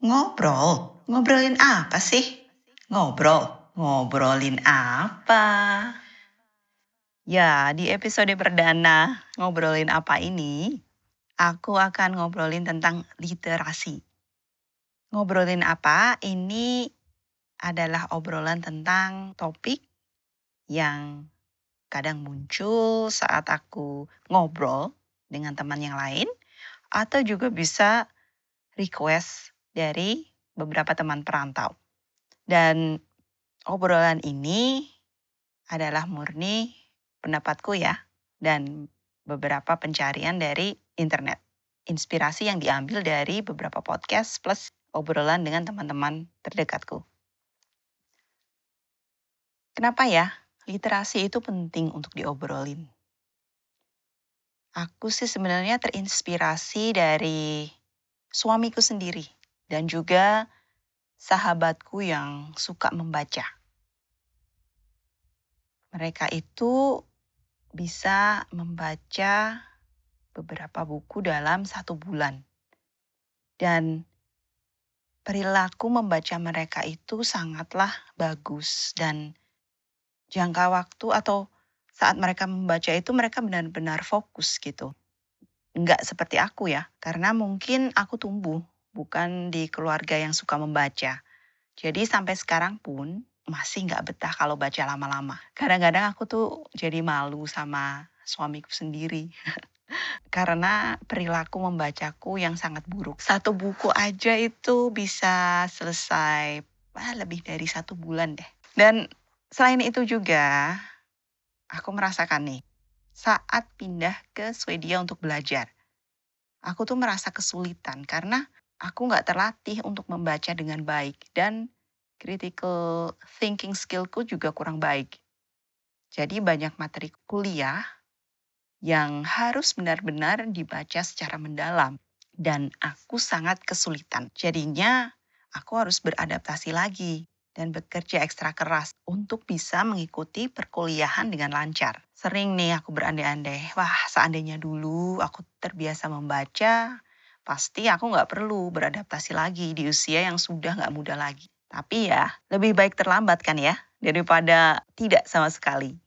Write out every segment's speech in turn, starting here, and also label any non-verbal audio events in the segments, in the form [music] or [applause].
Ngobrol? Ngobrolin apa sih? Ngobrol? Ngobrolin apa? Ya, di episode perdana ngobrolin apa ini, aku akan ngobrolin tentang literasi. Ngobrolin apa ini adalah obrolan tentang topik yang kadang muncul saat aku ngobrol dengan teman yang lain atau juga bisa request dari beberapa teman perantau. Dan obrolan ini adalah murni pendapatku ya dan beberapa pencarian dari internet. Inspirasi yang diambil dari beberapa podcast plus obrolan dengan teman-teman terdekatku. Kenapa ya literasi itu penting untuk diobrolin? Aku sih sebenarnya terinspirasi dari suamiku sendiri dan juga sahabatku yang suka membaca. Mereka itu bisa membaca beberapa buku dalam satu bulan. Dan perilaku membaca mereka itu sangatlah bagus dan jangka waktu atau saat mereka membaca itu mereka benar-benar fokus gitu. Enggak seperti aku ya, karena mungkin aku tumbuh bukan di keluarga yang suka membaca. Jadi sampai sekarang pun masih nggak betah kalau baca lama-lama. Kadang-kadang aku tuh jadi malu sama suamiku sendiri. [laughs] Karena perilaku membacaku yang sangat buruk. Satu buku aja itu bisa selesai ah, lebih dari satu bulan deh. Dan selain itu juga, aku merasakan nih, saat pindah ke Swedia untuk belajar, aku tuh merasa kesulitan karena aku nggak terlatih untuk membaca dengan baik dan critical thinking skillku juga kurang baik. Jadi banyak materi kuliah yang harus benar-benar dibaca secara mendalam dan aku sangat kesulitan. Jadinya aku harus beradaptasi lagi dan bekerja ekstra keras untuk bisa mengikuti perkuliahan dengan lancar. Sering nih aku berandai-andai, wah seandainya dulu aku terbiasa membaca, pasti aku nggak perlu beradaptasi lagi di usia yang sudah nggak muda lagi. Tapi ya, lebih baik terlambat kan ya, daripada tidak sama sekali.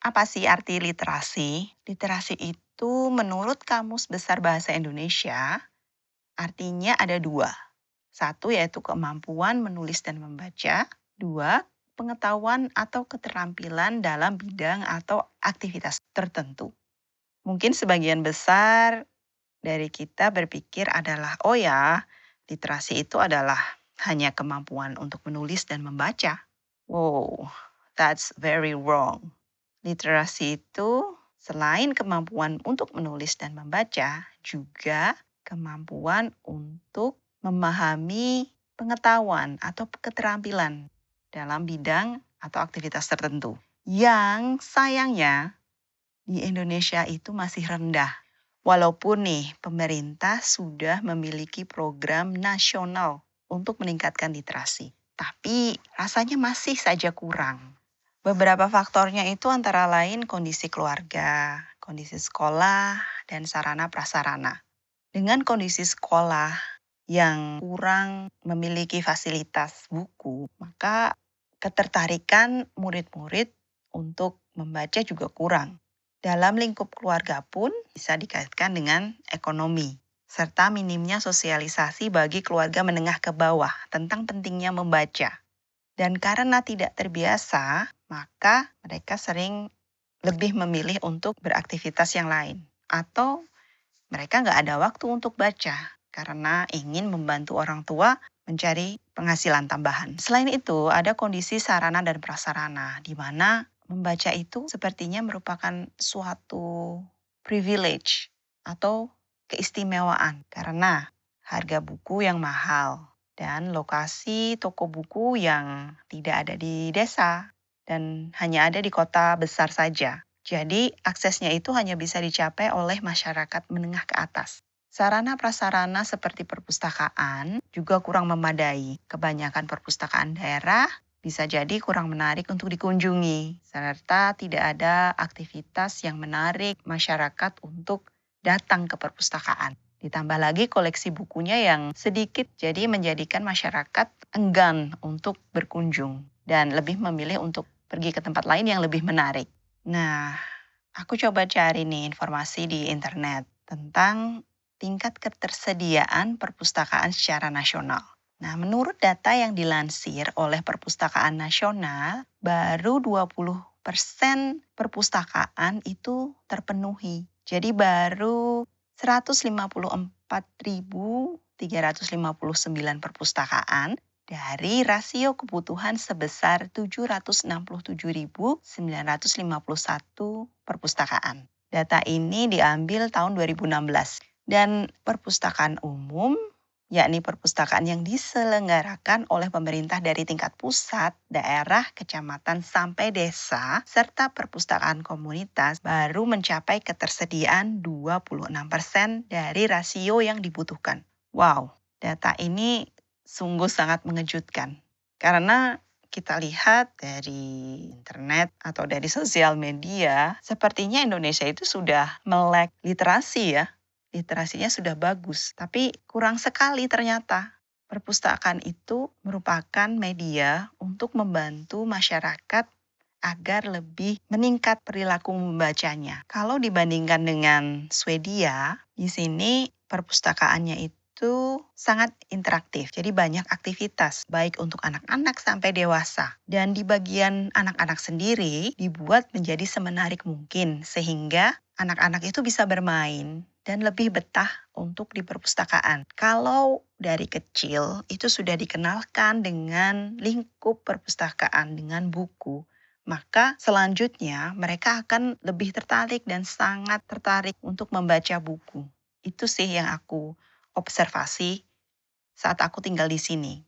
Apa sih arti literasi? Literasi itu menurut Kamus Besar Bahasa Indonesia, artinya ada dua. Satu yaitu kemampuan menulis dan membaca. Dua, pengetahuan atau keterampilan dalam bidang atau aktivitas tertentu. Mungkin sebagian besar dari kita berpikir adalah, oh ya, literasi itu adalah hanya kemampuan untuk menulis dan membaca. Wow, that's very wrong. Literasi itu selain kemampuan untuk menulis dan membaca, juga kemampuan untuk memahami pengetahuan atau keterampilan dalam bidang atau aktivitas tertentu. Yang sayangnya di Indonesia itu masih rendah Walaupun nih pemerintah sudah memiliki program nasional untuk meningkatkan literasi, tapi rasanya masih saja kurang. Beberapa faktornya itu antara lain kondisi keluarga, kondisi sekolah, dan sarana prasarana. Dengan kondisi sekolah yang kurang memiliki fasilitas buku, maka ketertarikan murid-murid untuk membaca juga kurang. Dalam lingkup keluarga pun bisa dikaitkan dengan ekonomi, serta minimnya sosialisasi bagi keluarga menengah ke bawah tentang pentingnya membaca. Dan karena tidak terbiasa, maka mereka sering lebih memilih untuk beraktivitas yang lain. Atau mereka nggak ada waktu untuk baca karena ingin membantu orang tua mencari penghasilan tambahan. Selain itu, ada kondisi sarana dan prasarana di mana membaca itu sepertinya merupakan suatu privilege atau keistimewaan karena harga buku yang mahal dan lokasi toko buku yang tidak ada di desa dan hanya ada di kota besar saja. Jadi aksesnya itu hanya bisa dicapai oleh masyarakat menengah ke atas. Sarana prasarana seperti perpustakaan juga kurang memadai. Kebanyakan perpustakaan daerah bisa jadi kurang menarik untuk dikunjungi, serta tidak ada aktivitas yang menarik masyarakat untuk datang ke perpustakaan. Ditambah lagi koleksi bukunya yang sedikit, jadi menjadikan masyarakat enggan untuk berkunjung dan lebih memilih untuk pergi ke tempat lain yang lebih menarik. Nah, aku coba cari nih informasi di internet tentang tingkat ketersediaan perpustakaan secara nasional. Nah, menurut data yang dilansir oleh Perpustakaan Nasional, baru 20 persen perpustakaan itu terpenuhi. Jadi baru 154.359 perpustakaan dari rasio kebutuhan sebesar 767.951 perpustakaan. Data ini diambil tahun 2016 dan perpustakaan umum yakni perpustakaan yang diselenggarakan oleh pemerintah dari tingkat pusat, daerah, kecamatan, sampai desa, serta perpustakaan komunitas baru mencapai ketersediaan 26% dari rasio yang dibutuhkan. Wow, data ini sungguh sangat mengejutkan. Karena kita lihat dari internet atau dari sosial media, sepertinya Indonesia itu sudah melek literasi ya literasinya sudah bagus, tapi kurang sekali ternyata. Perpustakaan itu merupakan media untuk membantu masyarakat agar lebih meningkat perilaku membacanya. Kalau dibandingkan dengan Swedia, di sini perpustakaannya itu sangat interaktif. Jadi banyak aktivitas baik untuk anak-anak sampai dewasa. Dan di bagian anak-anak sendiri dibuat menjadi semenarik mungkin sehingga anak-anak itu bisa bermain dan lebih betah untuk di perpustakaan. Kalau dari kecil itu sudah dikenalkan dengan lingkup perpustakaan, dengan buku, maka selanjutnya mereka akan lebih tertarik dan sangat tertarik untuk membaca buku. Itu sih yang aku observasi saat aku tinggal di sini.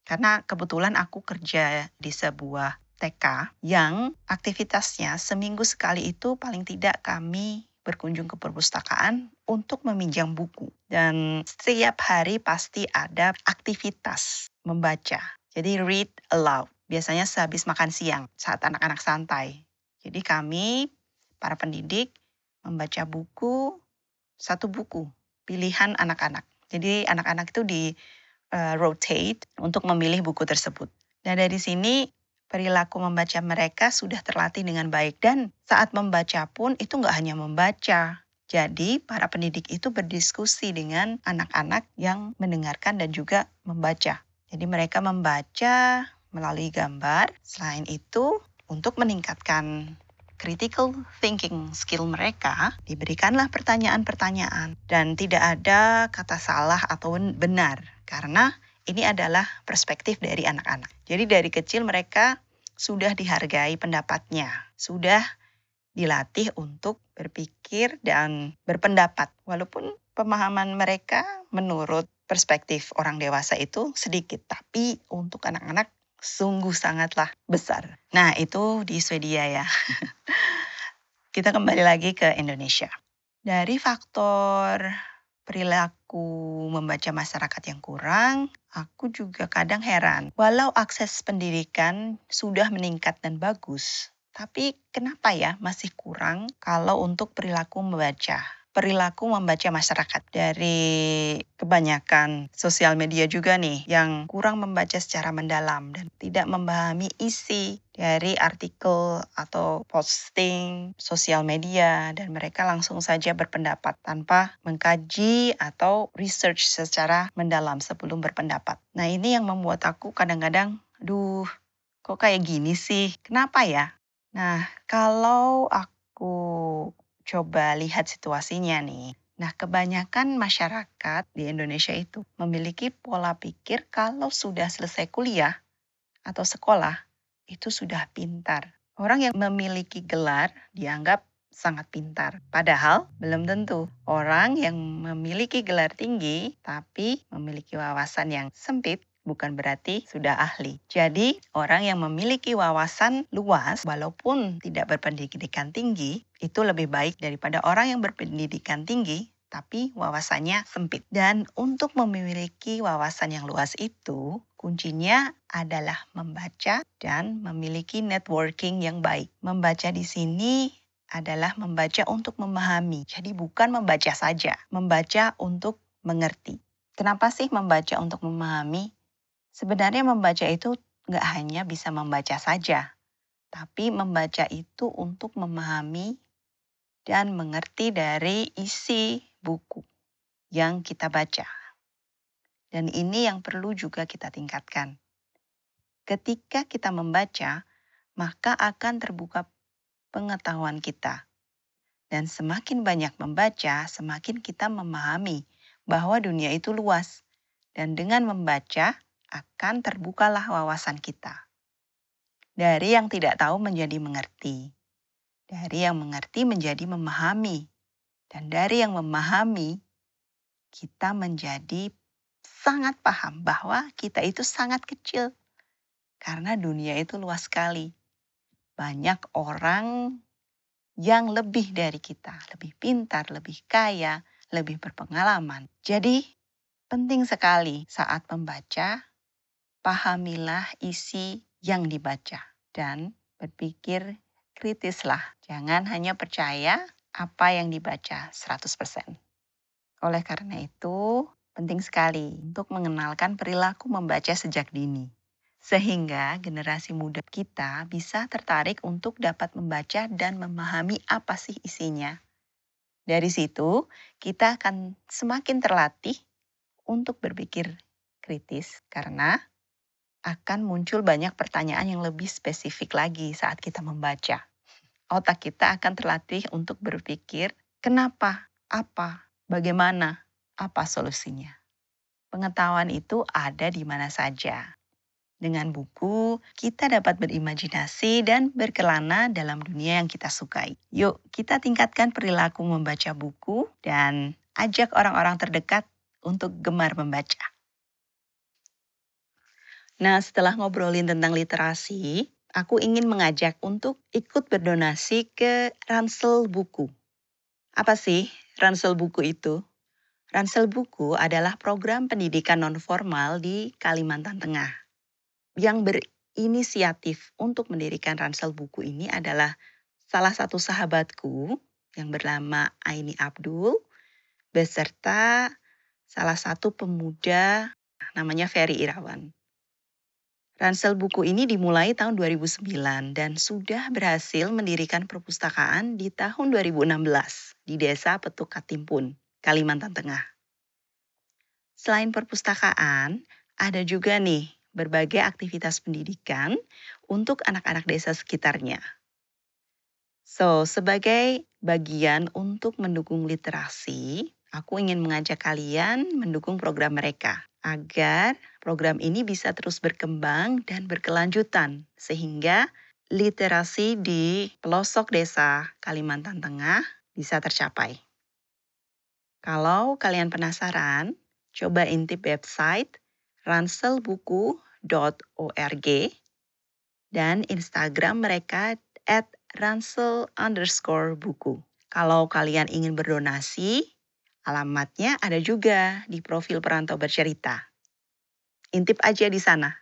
Karena kebetulan aku kerja di sebuah TK yang aktivitasnya seminggu sekali itu paling tidak kami berkunjung ke perpustakaan untuk meminjam buku. Dan setiap hari pasti ada aktivitas membaca. Jadi read aloud. Biasanya sehabis makan siang saat anak-anak santai. Jadi kami, para pendidik, membaca buku, satu buku, pilihan anak-anak. Jadi anak-anak itu di uh, rotate untuk memilih buku tersebut. Dan dari sini perilaku membaca mereka sudah terlatih dengan baik dan saat membaca pun itu nggak hanya membaca. Jadi para pendidik itu berdiskusi dengan anak-anak yang mendengarkan dan juga membaca. Jadi mereka membaca melalui gambar. Selain itu, untuk meningkatkan critical thinking skill mereka, diberikanlah pertanyaan-pertanyaan dan tidak ada kata salah atau benar karena ini adalah perspektif dari anak-anak. Jadi dari kecil mereka sudah dihargai pendapatnya, sudah dilatih untuk berpikir dan berpendapat. Walaupun pemahaman mereka menurut perspektif orang dewasa itu sedikit, tapi untuk anak-anak sungguh sangatlah besar. Nah, itu di Swedia ya. [laughs] Kita kembali lagi ke Indonesia. Dari faktor perilaku membaca masyarakat yang kurang, aku juga kadang heran. Walau akses pendidikan sudah meningkat dan bagus, tapi kenapa ya masih kurang kalau untuk perilaku membaca? Perilaku membaca masyarakat dari kebanyakan sosial media juga nih yang kurang membaca secara mendalam dan tidak memahami isi dari artikel atau posting sosial media dan mereka langsung saja berpendapat tanpa mengkaji atau research secara mendalam sebelum berpendapat. Nah, ini yang membuat aku kadang-kadang duh kok kayak gini sih? Kenapa ya? Nah, kalau aku coba lihat situasinya nih. Nah, kebanyakan masyarakat di Indonesia itu memiliki pola pikir kalau sudah selesai kuliah atau sekolah itu sudah pintar. Orang yang memiliki gelar dianggap sangat pintar. Padahal belum tentu. Orang yang memiliki gelar tinggi tapi memiliki wawasan yang sempit bukan berarti sudah ahli. Jadi, orang yang memiliki wawasan luas, walaupun tidak berpendidikan tinggi, itu lebih baik daripada orang yang berpendidikan tinggi, tapi wawasannya sempit. Dan untuk memiliki wawasan yang luas itu, kuncinya adalah membaca dan memiliki networking yang baik. Membaca di sini adalah membaca untuk memahami. Jadi bukan membaca saja, membaca untuk mengerti. Kenapa sih membaca untuk memahami? Sebenarnya membaca itu nggak hanya bisa membaca saja, tapi membaca itu untuk memahami dan mengerti dari isi buku yang kita baca. Dan ini yang perlu juga kita tingkatkan. Ketika kita membaca, maka akan terbuka pengetahuan kita. Dan semakin banyak membaca, semakin kita memahami bahwa dunia itu luas. Dan dengan membaca, akan terbukalah wawasan kita. Dari yang tidak tahu menjadi mengerti. Dari yang mengerti menjadi memahami. Dan dari yang memahami, kita menjadi sangat paham bahwa kita itu sangat kecil. Karena dunia itu luas sekali banyak orang yang lebih dari kita, lebih pintar, lebih kaya, lebih berpengalaman. Jadi, penting sekali saat membaca, pahamilah isi yang dibaca dan berpikir kritislah. Jangan hanya percaya apa yang dibaca 100%. Oleh karena itu, penting sekali untuk mengenalkan perilaku membaca sejak dini sehingga generasi muda kita bisa tertarik untuk dapat membaca dan memahami apa sih isinya. Dari situ, kita akan semakin terlatih untuk berpikir kritis karena akan muncul banyak pertanyaan yang lebih spesifik lagi saat kita membaca. Otak kita akan terlatih untuk berpikir, kenapa, apa, bagaimana, apa solusinya. Pengetahuan itu ada di mana saja, dengan buku, kita dapat berimajinasi dan berkelana dalam dunia yang kita sukai. Yuk, kita tingkatkan perilaku membaca buku dan ajak orang-orang terdekat untuk gemar membaca. Nah, setelah ngobrolin tentang literasi, aku ingin mengajak untuk ikut berdonasi ke ransel buku. Apa sih ransel buku itu? Ransel buku adalah program pendidikan nonformal di Kalimantan Tengah yang berinisiatif untuk mendirikan ransel buku ini adalah salah satu sahabatku yang bernama Aini Abdul beserta salah satu pemuda namanya Ferry Irawan. Ransel buku ini dimulai tahun 2009 dan sudah berhasil mendirikan perpustakaan di tahun 2016 di Desa Petuk Katimpun, Kalimantan Tengah. Selain perpustakaan, ada juga nih berbagai aktivitas pendidikan untuk anak-anak desa sekitarnya. So, sebagai bagian untuk mendukung literasi, aku ingin mengajak kalian mendukung program mereka agar program ini bisa terus berkembang dan berkelanjutan sehingga literasi di pelosok desa Kalimantan Tengah bisa tercapai. Kalau kalian penasaran, coba intip website ranselbuku.org dan Instagram mereka at ransel underscore buku. Kalau kalian ingin berdonasi, alamatnya ada juga di profil Perantau Bercerita. Intip aja di sana.